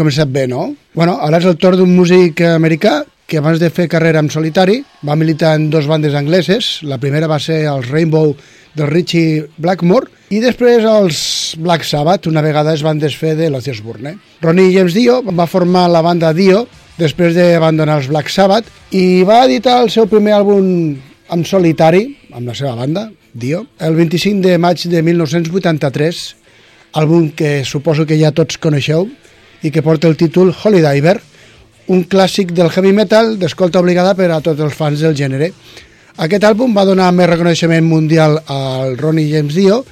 Començat bé, no? Bueno, ara és el torn d'un músic americà que abans de fer carrera en solitari va militar en dos bandes angleses. La primera va ser els Rainbow del Richie Blackmore i després els Black Sabbath, una vegada es van desfer de l'Ozzy Osbourne. Ronnie James Dio va formar la banda Dio després d'abandonar els Black Sabbath i va editar el seu primer àlbum en solitari, amb la seva banda, Dio, el 25 de maig de 1983, àlbum que suposo que ja tots coneixeu i que porta el títol Holy Diver, un clàssic del heavy metal d'escolta obligada per a tots els fans del gènere. Aquest àlbum va donar més reconeixement mundial al Ronnie James Dio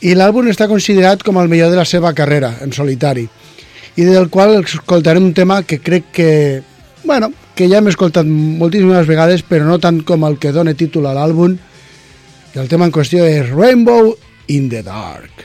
i l'àlbum està considerat com el millor de la seva carrera en solitari i del qual escoltarem un tema que crec que, bueno, que ja hem escoltat moltíssimes vegades però no tant com el que dona títol a l'àlbum i el tema en qüestió és Rainbow in the Dark.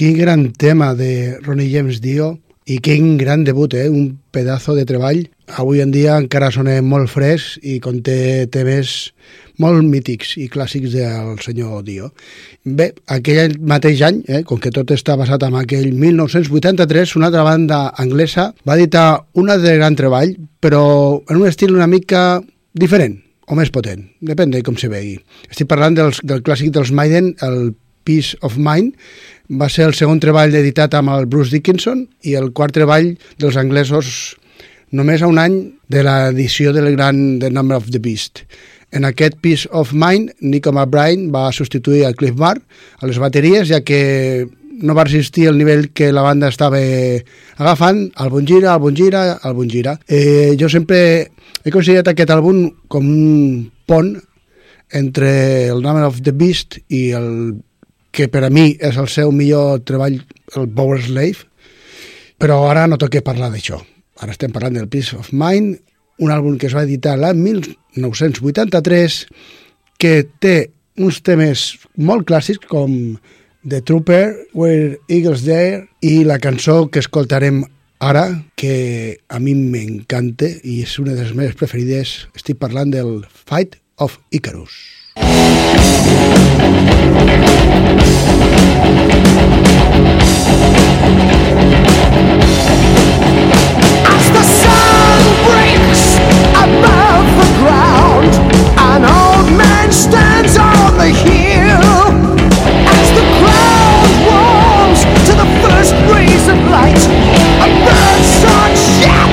Quin gran tema de Ronnie James Dio i quin gran debut, eh? un pedazo de treball. Avui en dia encara sona molt fresc i conté temes molt mítics i clàssics del senyor Dio. Bé, aquell mateix any, eh, com que tot està basat en aquell 1983, una altra banda anglesa va editar una de gran treball, però en un estil una mica diferent o més potent, depèn de com se vegi. Estic parlant dels, del clàssic dels Maiden, el Peace of Mind, va ser el segon treball editat amb el Bruce Dickinson i el quart treball dels anglesos només a un any de l'edició del gran The Number of the Beast. En aquest Peace of Mind, Nico McBride va substituir a Cliff Bar a les bateries, ja que no va resistir el nivell que la banda estava agafant, bon gira, bon gira, bon gira. Eh, jo sempre he considerat aquest àlbum com un pont entre el Number of the Beast i el que per a mi és el seu millor treball, el Power Slave, però ara no toca parlar d'això. Ara estem parlant del Peace of Mind, un àlbum que es va editar l'any 1983, que té uns temes molt clàssics com The Trooper, Where Eagles There i la cançó que escoltarem ara, que a mi m'encanta i és una de les meves preferides, estic parlant del Fight of Icarus. As light, a bird shatters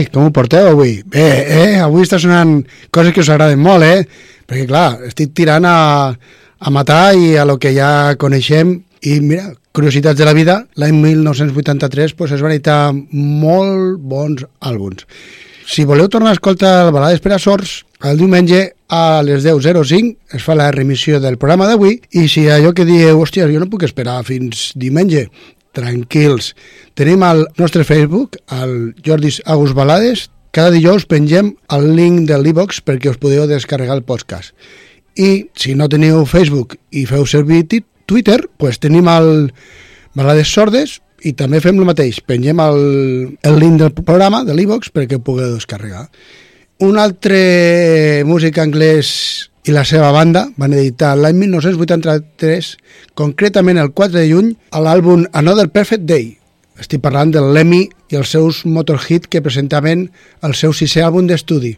Què? Com ho porteu avui? Bé, eh? Avui està sonant coses que us agraden molt, eh? Perquè, clar, estic tirant a, a matar i a lo que ja coneixem i, mira, curiositats de la vida, l'any 1983 pues, es van editar molt bons àlbums. Si voleu tornar a escoltar Balades per a Sords, el diumenge a les 10.05 es fa la remissió del programa d'avui i si allò que dieu, hòstia, jo no puc esperar fins diumenge, tranquils. Tenim al nostre Facebook, al Jordis Agus Balades, cada dijous pengem el link de l'e-box perquè us podeu descarregar el podcast. I si no teniu Facebook i feu servir Twitter, pues tenim el Balades Sordes i també fem el mateix. Pengem el, el link del programa, de l'e-box, perquè ho pugueu descarregar. Un altre músic anglès i la seva banda van editar l'any 1983, concretament el 4 de juny, a l'àlbum Another Perfect Day. Estic parlant del Lemmy i els seus Motorhit que presentaven el seu sisè àlbum d'estudi.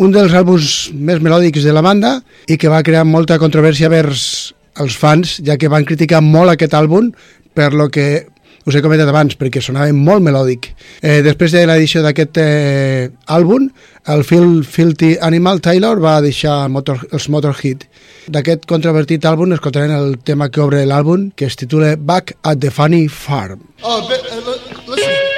Un dels àlbums més melòdics de la banda i que va crear molta controvèrsia vers els fans, ja que van criticar molt aquest àlbum per lo que us he comentat abans, perquè sonava molt melòdic. Eh, després de l'edició d'aquest eh, àlbum, el Phil Filthy Animal Taylor va deixar motor, els Motorhead. D'aquest controvertit àlbum escoltarem el tema que obre l'àlbum, que es titula Back at the Funny Farm. Oh, but, uh, listen.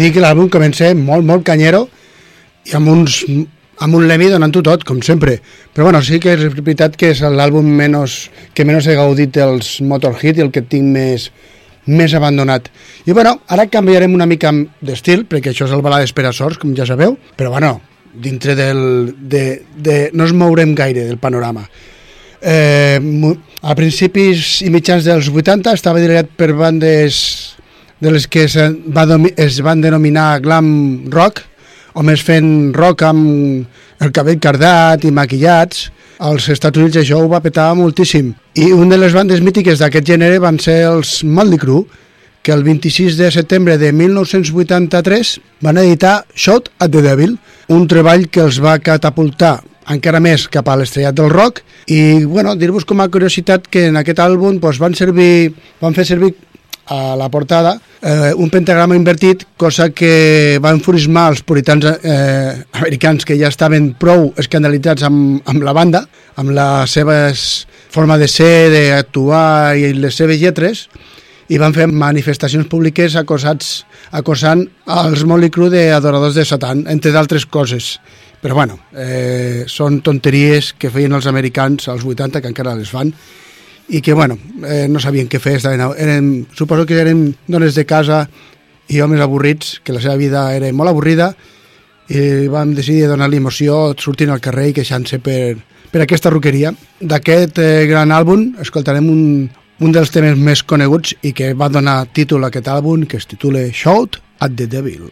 dir que l'àlbum comença molt, molt canyero i amb, uns, amb un Lemmy donant-ho tot, com sempre. Però bueno, sí que és veritat que és l'àlbum menos, que menys he gaudit dels Motorhead i el que tinc més, més abandonat. I bueno, ara canviarem una mica d'estil, perquè això és el balades per a sorts, com ja sabeu, però bueno, dintre del... De, de, no es mourem gaire del panorama. Eh, a principis i mitjans dels 80 estava dirigit per bandes de les que es, va es van denominar glam rock, homes fent rock amb el cabell cardat i maquillats. Als Estats Units això ho va petar moltíssim. I una de les bandes mítiques d'aquest gènere van ser els Motley Crue, que el 26 de setembre de 1983 van editar Shot at the Devil, un treball que els va catapultar encara més cap a l'estrellat del rock i bueno, dir-vos com a curiositat que en aquest àlbum doncs, van servir van fer servir a la portada eh, un pentagrama invertit, cosa que va enfurismar els puritans eh, americans que ja estaven prou escandalitzats amb, amb la banda, amb la seva forma de ser, d'actuar i les seves lletres, i van fer manifestacions públiques acosats, acosant als Motley Crue d'adoradors de Satan, entre d'altres coses. Però bueno, eh, són tonteries que feien els americans als 80, que encara les fan, i que bueno, eh, no sabien què fer, estaven, eren, suposo que eren dones de casa i homes avorrits, que la seva vida era molt avorrida, i vam decidir donar-li emoció sortint al carrer i queixant-se per, per aquesta roqueria. D'aquest eh, gran àlbum escoltarem un, un dels temes més coneguts i que va donar títol a aquest àlbum, que es titula Shout at the Devil.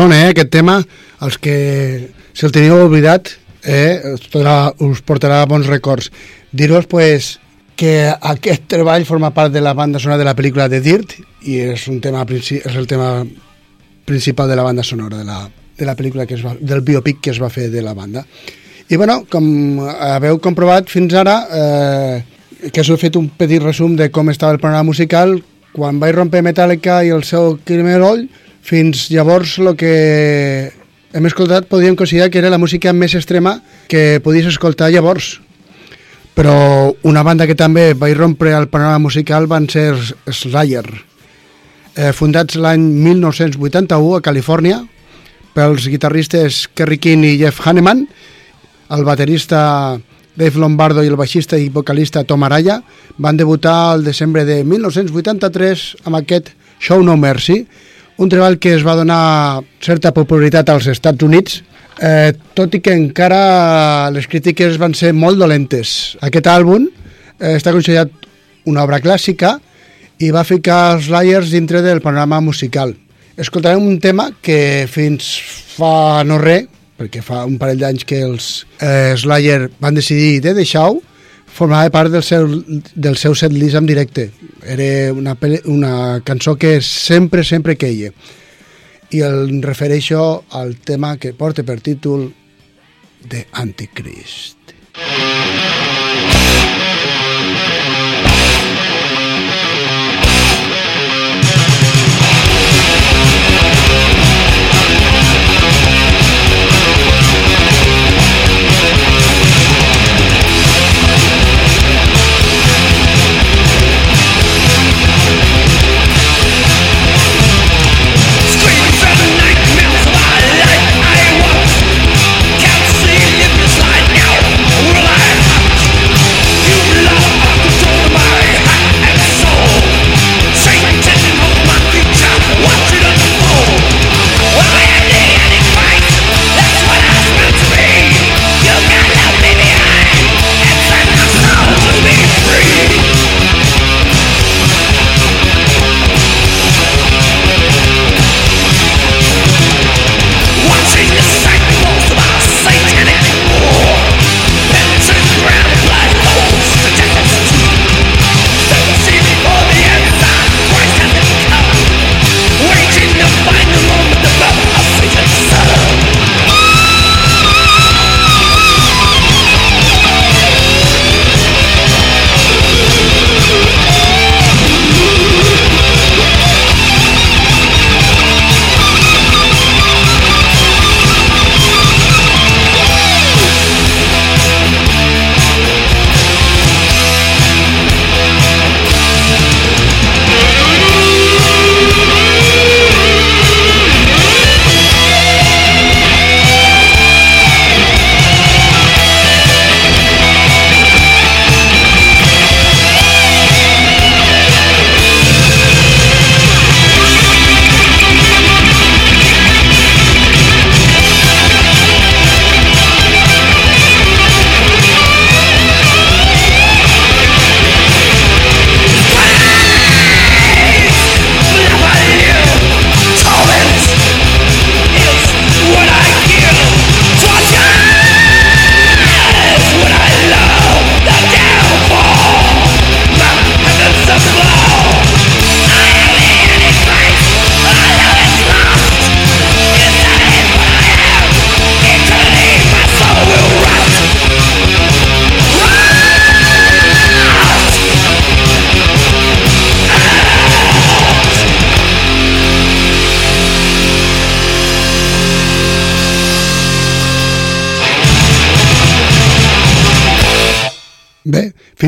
Sona, eh, aquest tema. Els que, si el teníeu oblidat, eh, us, podrà, us portarà bons records. Dir-vos, pues, que aquest treball forma part de la banda sonora de la pel·lícula The Dirt i és, un tema, és el tema principal de la banda sonora de la, de la pel·lícula que es va, del biopic que es va fer de la banda. I bueno, com haveu comprovat fins ara, eh, que us he fet un petit resum de com estava el panorama musical, quan vaig romper Metallica i el seu Crimerol, fins llavors el que hem escoltat podríem considerar que era la música més extrema que podies escoltar llavors. Però una banda que també va rompre el panorama musical van ser Slayer, eh, fundats l'any 1981 a Califòrnia pels guitarristes Kerry King i Jeff Hanneman, el baterista Dave Lombardo i el baixista i vocalista Tom Araya van debutar el desembre de 1983 amb aquest Show No Mercy, un treball que es va donar certa popularitat als Estats Units, eh, tot i que encara les crítiques van ser molt dolentes. Aquest àlbum eh, està considerat una obra clàssica i va ficar els Liars dintre del panorama musical. Escoltarem un tema que fins fa no res, perquè fa un parell d'anys que els eh, Slayer van decidir de deixar-ho, formava part del seu, del seu set list en directe. Era una, una cançó que sempre, sempre queia. I el refereixo al tema que porta per títol de Anticrist. Screams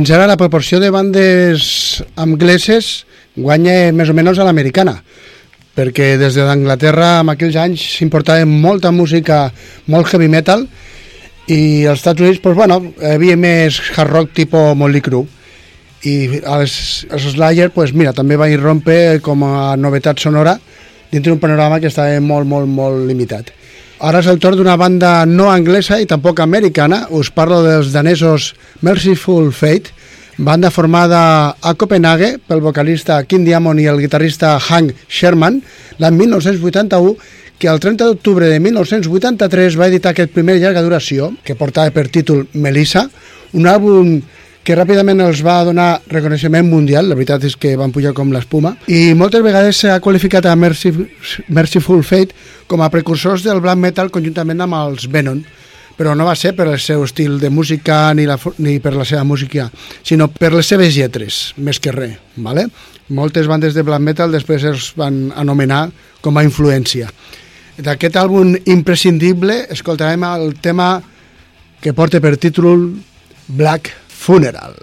fins ara la proporció de bandes angleses guanya més o menys a l'americana perquè des d'Anglaterra en aquells anys s'importava molta música, molt heavy metal i als Estats Units pues, bueno, hi havia més hard rock tipus Motley Crue i els, els Slayer pues, mira, també va irromper com a novetat sonora dintre d'un panorama que estava molt, molt, molt limitat. Ara és el torn d'una banda no anglesa i tampoc americana. Us parlo dels danesos Merciful Fate, banda formada a Copenhague pel vocalista Kim Diamond i el guitarrista Hank Sherman l'any 1981 que el 30 d'octubre de 1983 va editar aquest primer llarga duració, que portava per títol Melissa, un àlbum que ràpidament els va donar reconeixement mundial, la veritat és que van pujar com l'espuma, i moltes vegades s'ha qualificat a Merciful, Fate com a precursors del black metal conjuntament amb els Venom, però no va ser per el seu estil de música ni, la, ni per la seva música, sinó per les seves lletres, més que res. ¿vale? Moltes bandes de black metal després es van anomenar com a influència. D'aquest àlbum imprescindible escoltarem el tema que porta per títol Black Funeral.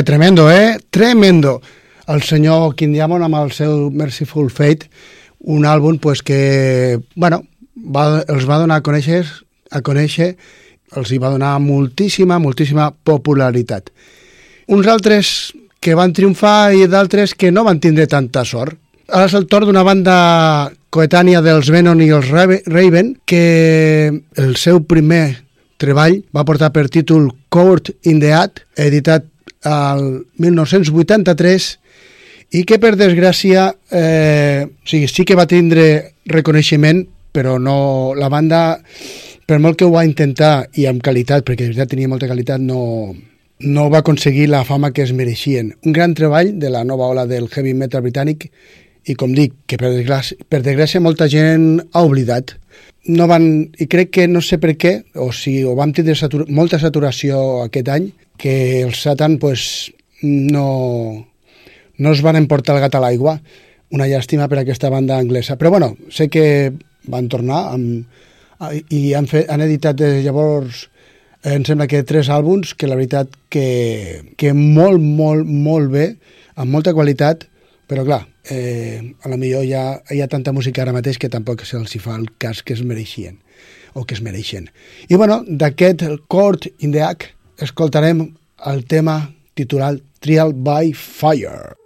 Que tremendo, eh? Tremendo. El senyor King Diamond amb el seu Merciful Fate, un àlbum pues, que, bueno, va, els va donar a conèixer, a conèixer, els hi va donar moltíssima, moltíssima popularitat. Uns altres que van triomfar i d'altres que no van tindre tanta sort. Ara és el torn d'una banda coetània dels Venom i els Rave- Raven que el seu primer treball va portar per títol Court in the Ad, editat al 1983 i que per desgràcia eh, o sigui, sí que va tindre reconeixement però no, la banda per molt que ho va intentar i amb qualitat, perquè de veritat tenia molta qualitat no, no va aconseguir la fama que es mereixien. Un gran treball de la nova ola del heavy metal britànic i com dic, que per desgràcia, per desgràcia molta gent ha oblidat. No van, I crec que no sé per què, o si o vam tindre satur, molta saturació aquest any, que els Satan pues, no, no es van emportar el gat a l'aigua. Una llàstima per a aquesta banda anglesa. Però bueno, sé que van tornar amb, i han, fet, han editat des de llavors em sembla que tres àlbums que la veritat que, que molt, molt, molt bé, amb molta qualitat, però clar, eh, a la millor hi ha, hi ha tanta música ara mateix que tampoc se'ls fa el cas que es mereixien o que es mereixen. I bueno, d'aquest Court in the Act escoltarem el tema titulat Trial by Fire.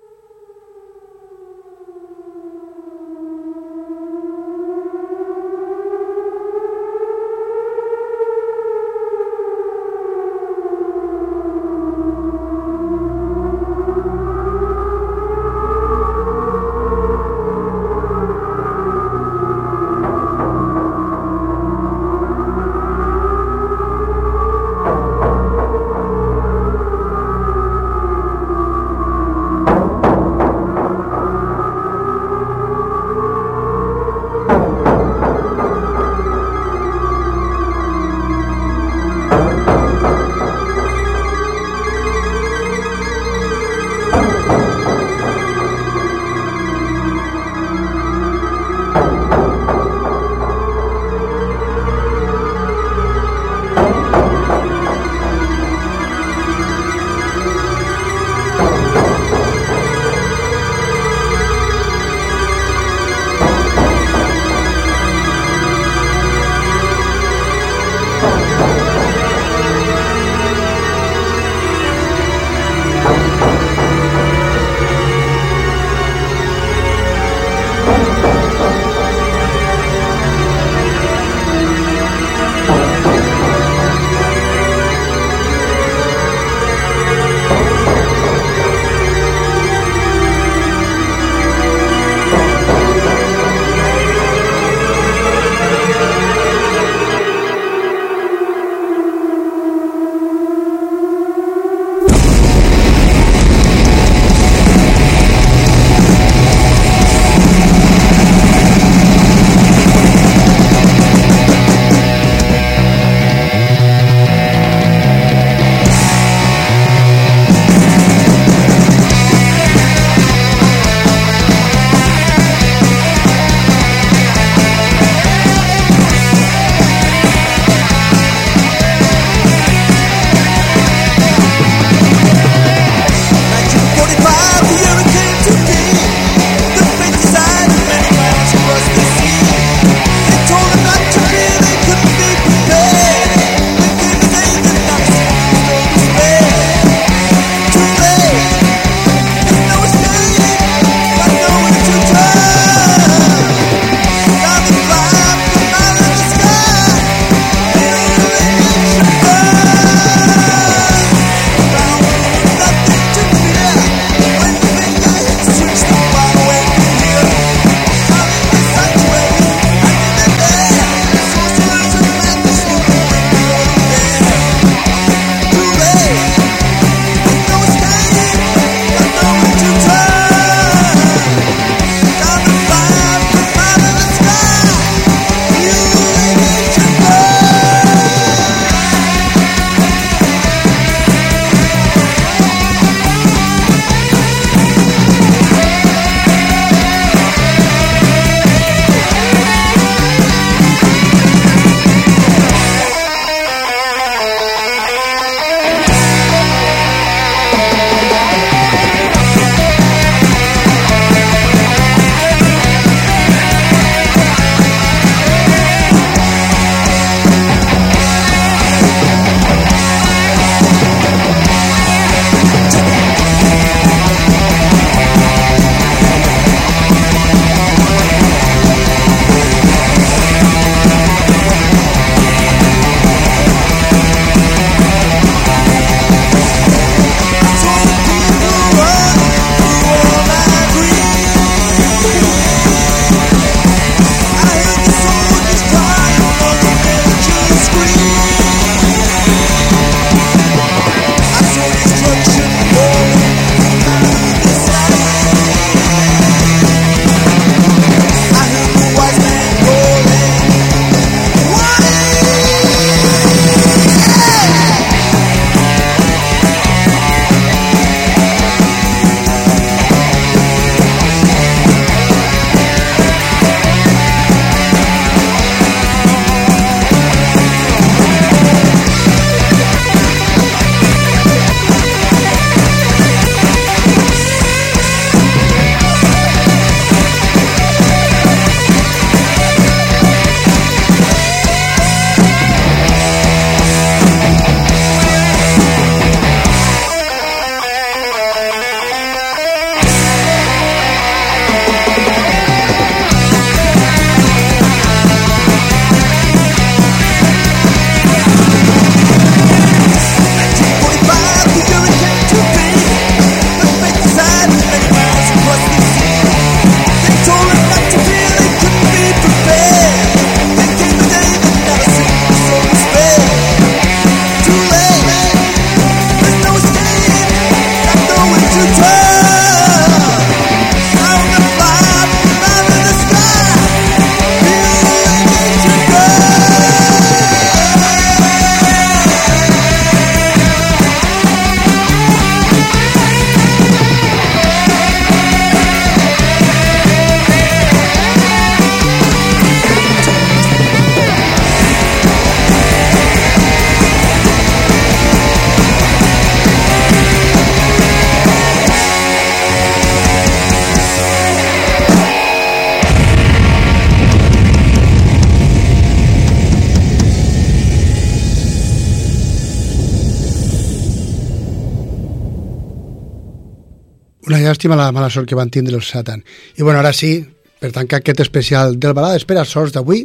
Llàstima la mala sort que van tindre els Satan. I bueno, ara sí, per tancar aquest especial del balada Espera Sols d'avui,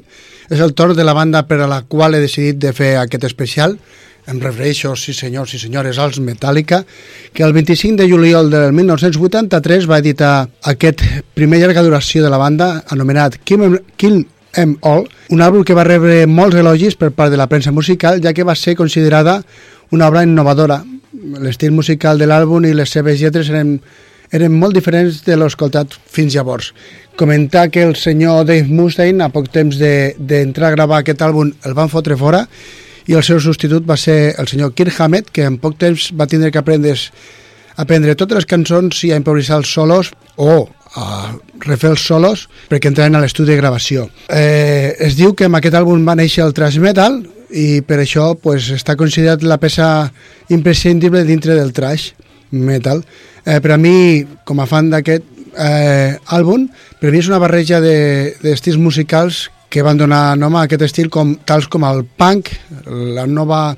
és el torn de la banda per a la qual he decidit de fer aquest especial. Em refereixo, sí senyors i senyores, als Metallica, que el 25 de juliol del 1983 va editar aquest primer llarga duració de la banda, anomenat Kill Em, Kill Em All, un àlbum que va rebre molts elogis per part de la premsa musical, ja que va ser considerada una obra innovadora. L'estil musical de l'àlbum i les seves lletres eren, eren molt diferents de l'escoltat fins llavors. Comentar que el senyor Dave Mustaine, a poc temps de- d'entrar de, a gravar aquest àlbum, el van fotre fora i el seu substitut va ser el senyor Kirk Hammett, que en poc temps va tindre que aprendre, aprendre totes les cançons i a improvisar els solos o a refer els solos perquè entraven a l'estudi de gravació. Eh, es diu que amb aquest àlbum va néixer el thrash metal i per això pues, està considerat la peça imprescindible dintre del thrash metal. Eh, per a mi, com a fan d'aquest eh, àlbum, per a mi és una barreja de- d'estils de, musicals que van donar nom a aquest estil com, tals com el punk, la nova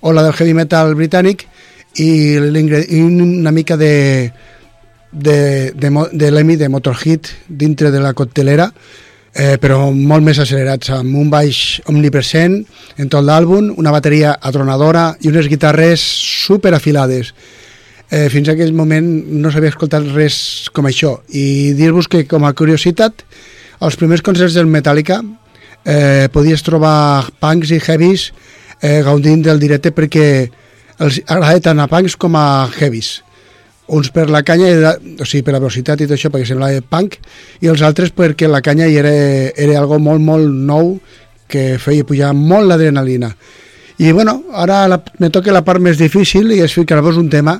ola del heavy metal britànic i, i una mica de, de, de, de l'Emi de Motorhead dintre de la coctelera eh, però molt més accelerats amb un baix omnipresent en tot l'àlbum, una bateria atronadora i unes guitarres super afilades eh, fins a aquell moment no s'havia escoltat res com això i dir-vos que com a curiositat als primers concerts del Metallica eh, podies trobar punks i heavies eh, gaudint del directe perquè els agrada tant a punks com a heavies uns per la canya, la- o sigui, per la velocitat i tot això, perquè semblava punk, i els altres perquè la canya hi era, era algo molt, molt nou que feia pujar molt l'adrenalina. I bueno, ara la, me toca la part més difícil i és ficar-vos un tema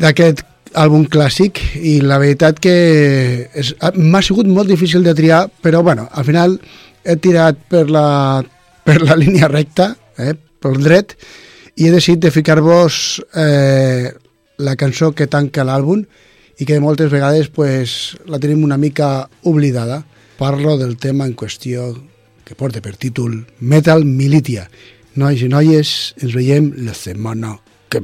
d'aquest àlbum clàssic i la veritat que és- m'ha sigut molt difícil de triar, però bueno, al final he tirat per la, per la línia recta, eh, pel dret, i he decidit de ficar-vos eh, la cançó que tanca l'àlbum i que moltes vegades pues, la tenim una mica oblidada. Parlo del tema en qüestió que porta per títol Metal Militia. Nois i noies, ens veiem la setmana que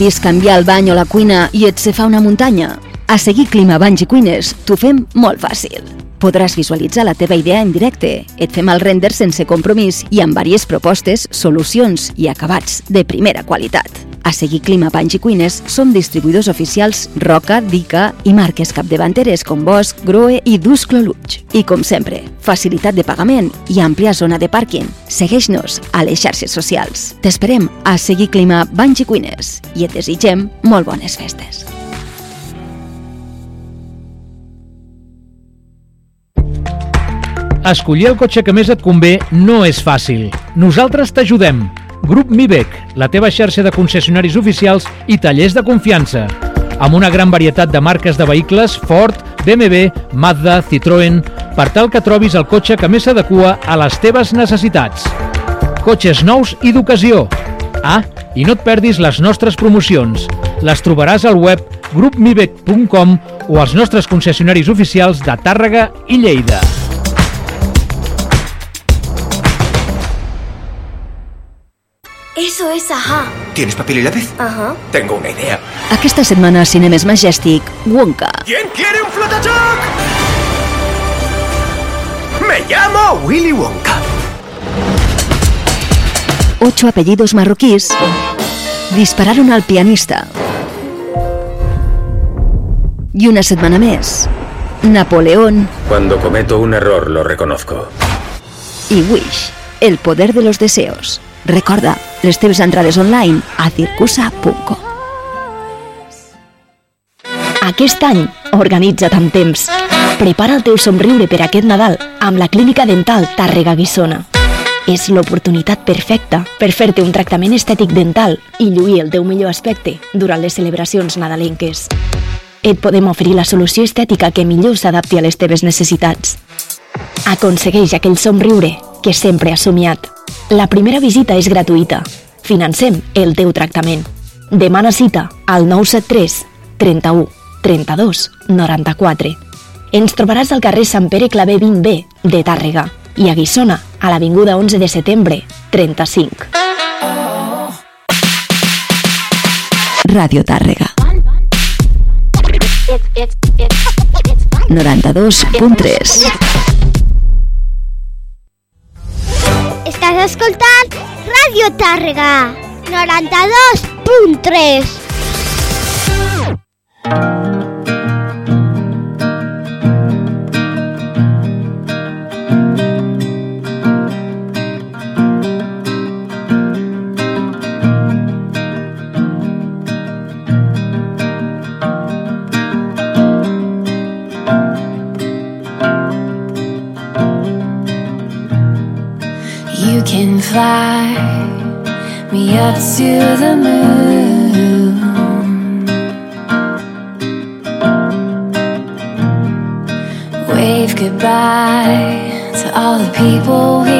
Previst canviar el bany o la cuina i et se fa una muntanya? A seguir Clima Banys i Cuines t'ho fem molt fàcil. Podràs visualitzar la teva idea en directe. Et fem el render sense compromís i amb diverses propostes, solucions i acabats de primera qualitat. A seguir Clima Banys i Cuines som distribuïdors oficials Roca, Dica i marques capdavanteres com Bosch, Groe i Dusclo Luig. I com sempre, facilitat de pagament i àmplia zona de pàrquing. Segueix-nos a les xarxes socials. T'esperem a seguir Clima Banys i Cuines i et desitgem molt bones festes. Escollir el cotxe que més et convé no és fàcil. Nosaltres t'ajudem. Grup Mivec, la teva xarxa de concessionaris oficials i tallers de confiança. Amb una gran varietat de marques de vehicles Ford, BMW, Mazda, Citroën, per tal que trobis el cotxe que més s'adequa a les teves necessitats. Cotxes nous i d'ocasió. Ah, i no et perdis les nostres promocions. Les trobaràs al web grupmivec.com o als nostres concessionaris oficials de Tàrrega i Lleida. Eso es ajá. ¿Tienes papel y lápiz? Ajá. Tengo una idea. Aquesta setmana a Cinemes Majestic, Wonka. ¿Quién quiere un flotachoc? Me llamo Willy Wonka. Ocho apellidos marroquíes dispararon al pianista. Y una setmana més, Napoleón Cuando cometo un error lo reconozco. i Wish, el poder de los deseos. Recorda, les teves entrades online a circusa.com. Aquest any, organitza't amb temps. Prepara el teu somriure per aquest Nadal amb la Clínica Dental Tàrrega Guissona. És l'oportunitat perfecta per fer-te un tractament estètic dental i lluir el teu millor aspecte durant les celebracions nadalenques. Et podem oferir la solució estètica que millor s'adapti a les teves necessitats. Aconsegueix aquell somriure que sempre has somiat. La primera visita és gratuïta. Financem el teu tractament. Demana cita al 973 31 32 94. Ens trobaràs al carrer Sant Pere Clavé 20B de Tàrrega i a Guissona, a l'Avinguda 11 de setembre 35. Ràdio Tàrrega. 92.3 Estàs escoltant Ràdio Tàrrega 92.3 up to the moon. Wave goodbye to all the people we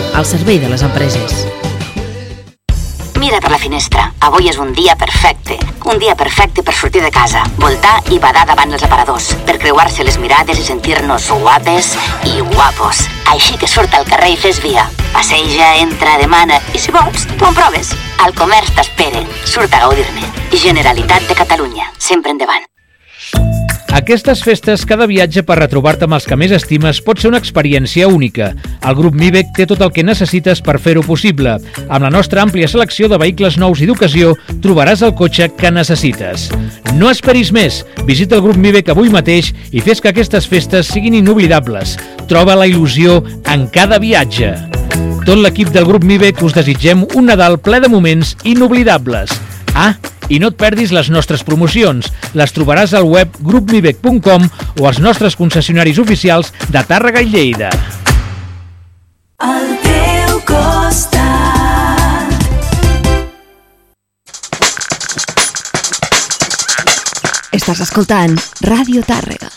al servei de les empreses. Mira per la finestra. Avui és un dia perfecte. Un dia perfecte per sortir de casa, voltar i badar davant els aparadors, per creuar-se les mirades i sentir-nos guapes i guapos. Així que surt al carrer i fes via. Passeja, entra, demana i si vols, t'ho en proves. El comerç t'espera. Surt a gaudir-ne. Generalitat de Catalunya. Sempre endavant. Aquestes festes, cada viatge per retrobar-te amb els que més estimes pot ser una experiència única. El grup Mibec té tot el que necessites per fer-ho possible. Amb la nostra àmplia selecció de vehicles nous i d'ocasió, trobaràs el cotxe que necessites. No esperis més! Visita el grup Mibec avui mateix i fes que aquestes festes siguin inoblidables. Troba la il·lusió en cada viatge. Tot l'equip del grup Mibec us desitgem un Nadal ple de moments inoblidables. Ah, i no et perdis les nostres promocions. Les trobaràs al web grupmibec.com o als nostres concessionaris oficials de Tàrrega i Lleida. Al teu costat. Estàs escoltant Ràdio Tàrrega.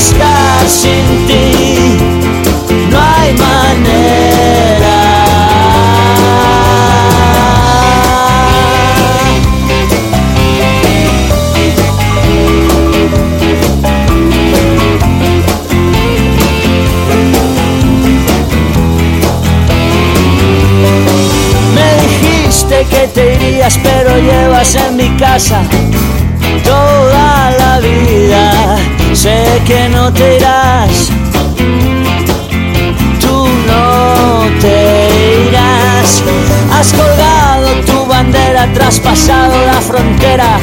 Estar sin ti. No hay manera. Me dijiste que te irías, pero llevas en mi casa que no te irás, tú no te irás. Has colgado tu bandera, traspasado la frontera.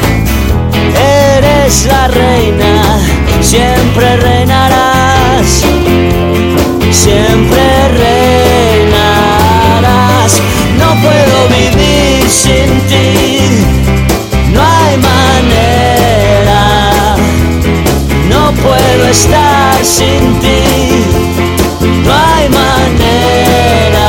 Eres la reina, siempre reinarás, siempre puedo estar sin ti, no hay manera.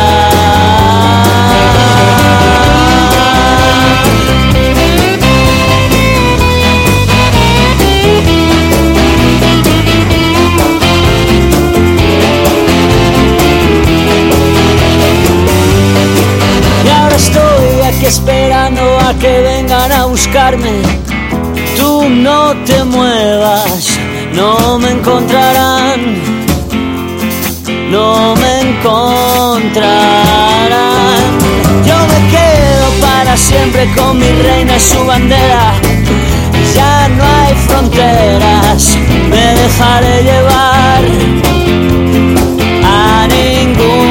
Y ahora estoy aquí esperando a que vengan a buscarme, tú no te muevas. No me encontrarán, no me encontrarán. Yo me quedo para siempre con mi reina y su bandera. Ya no hay fronteras, me dejaré llevar a ningún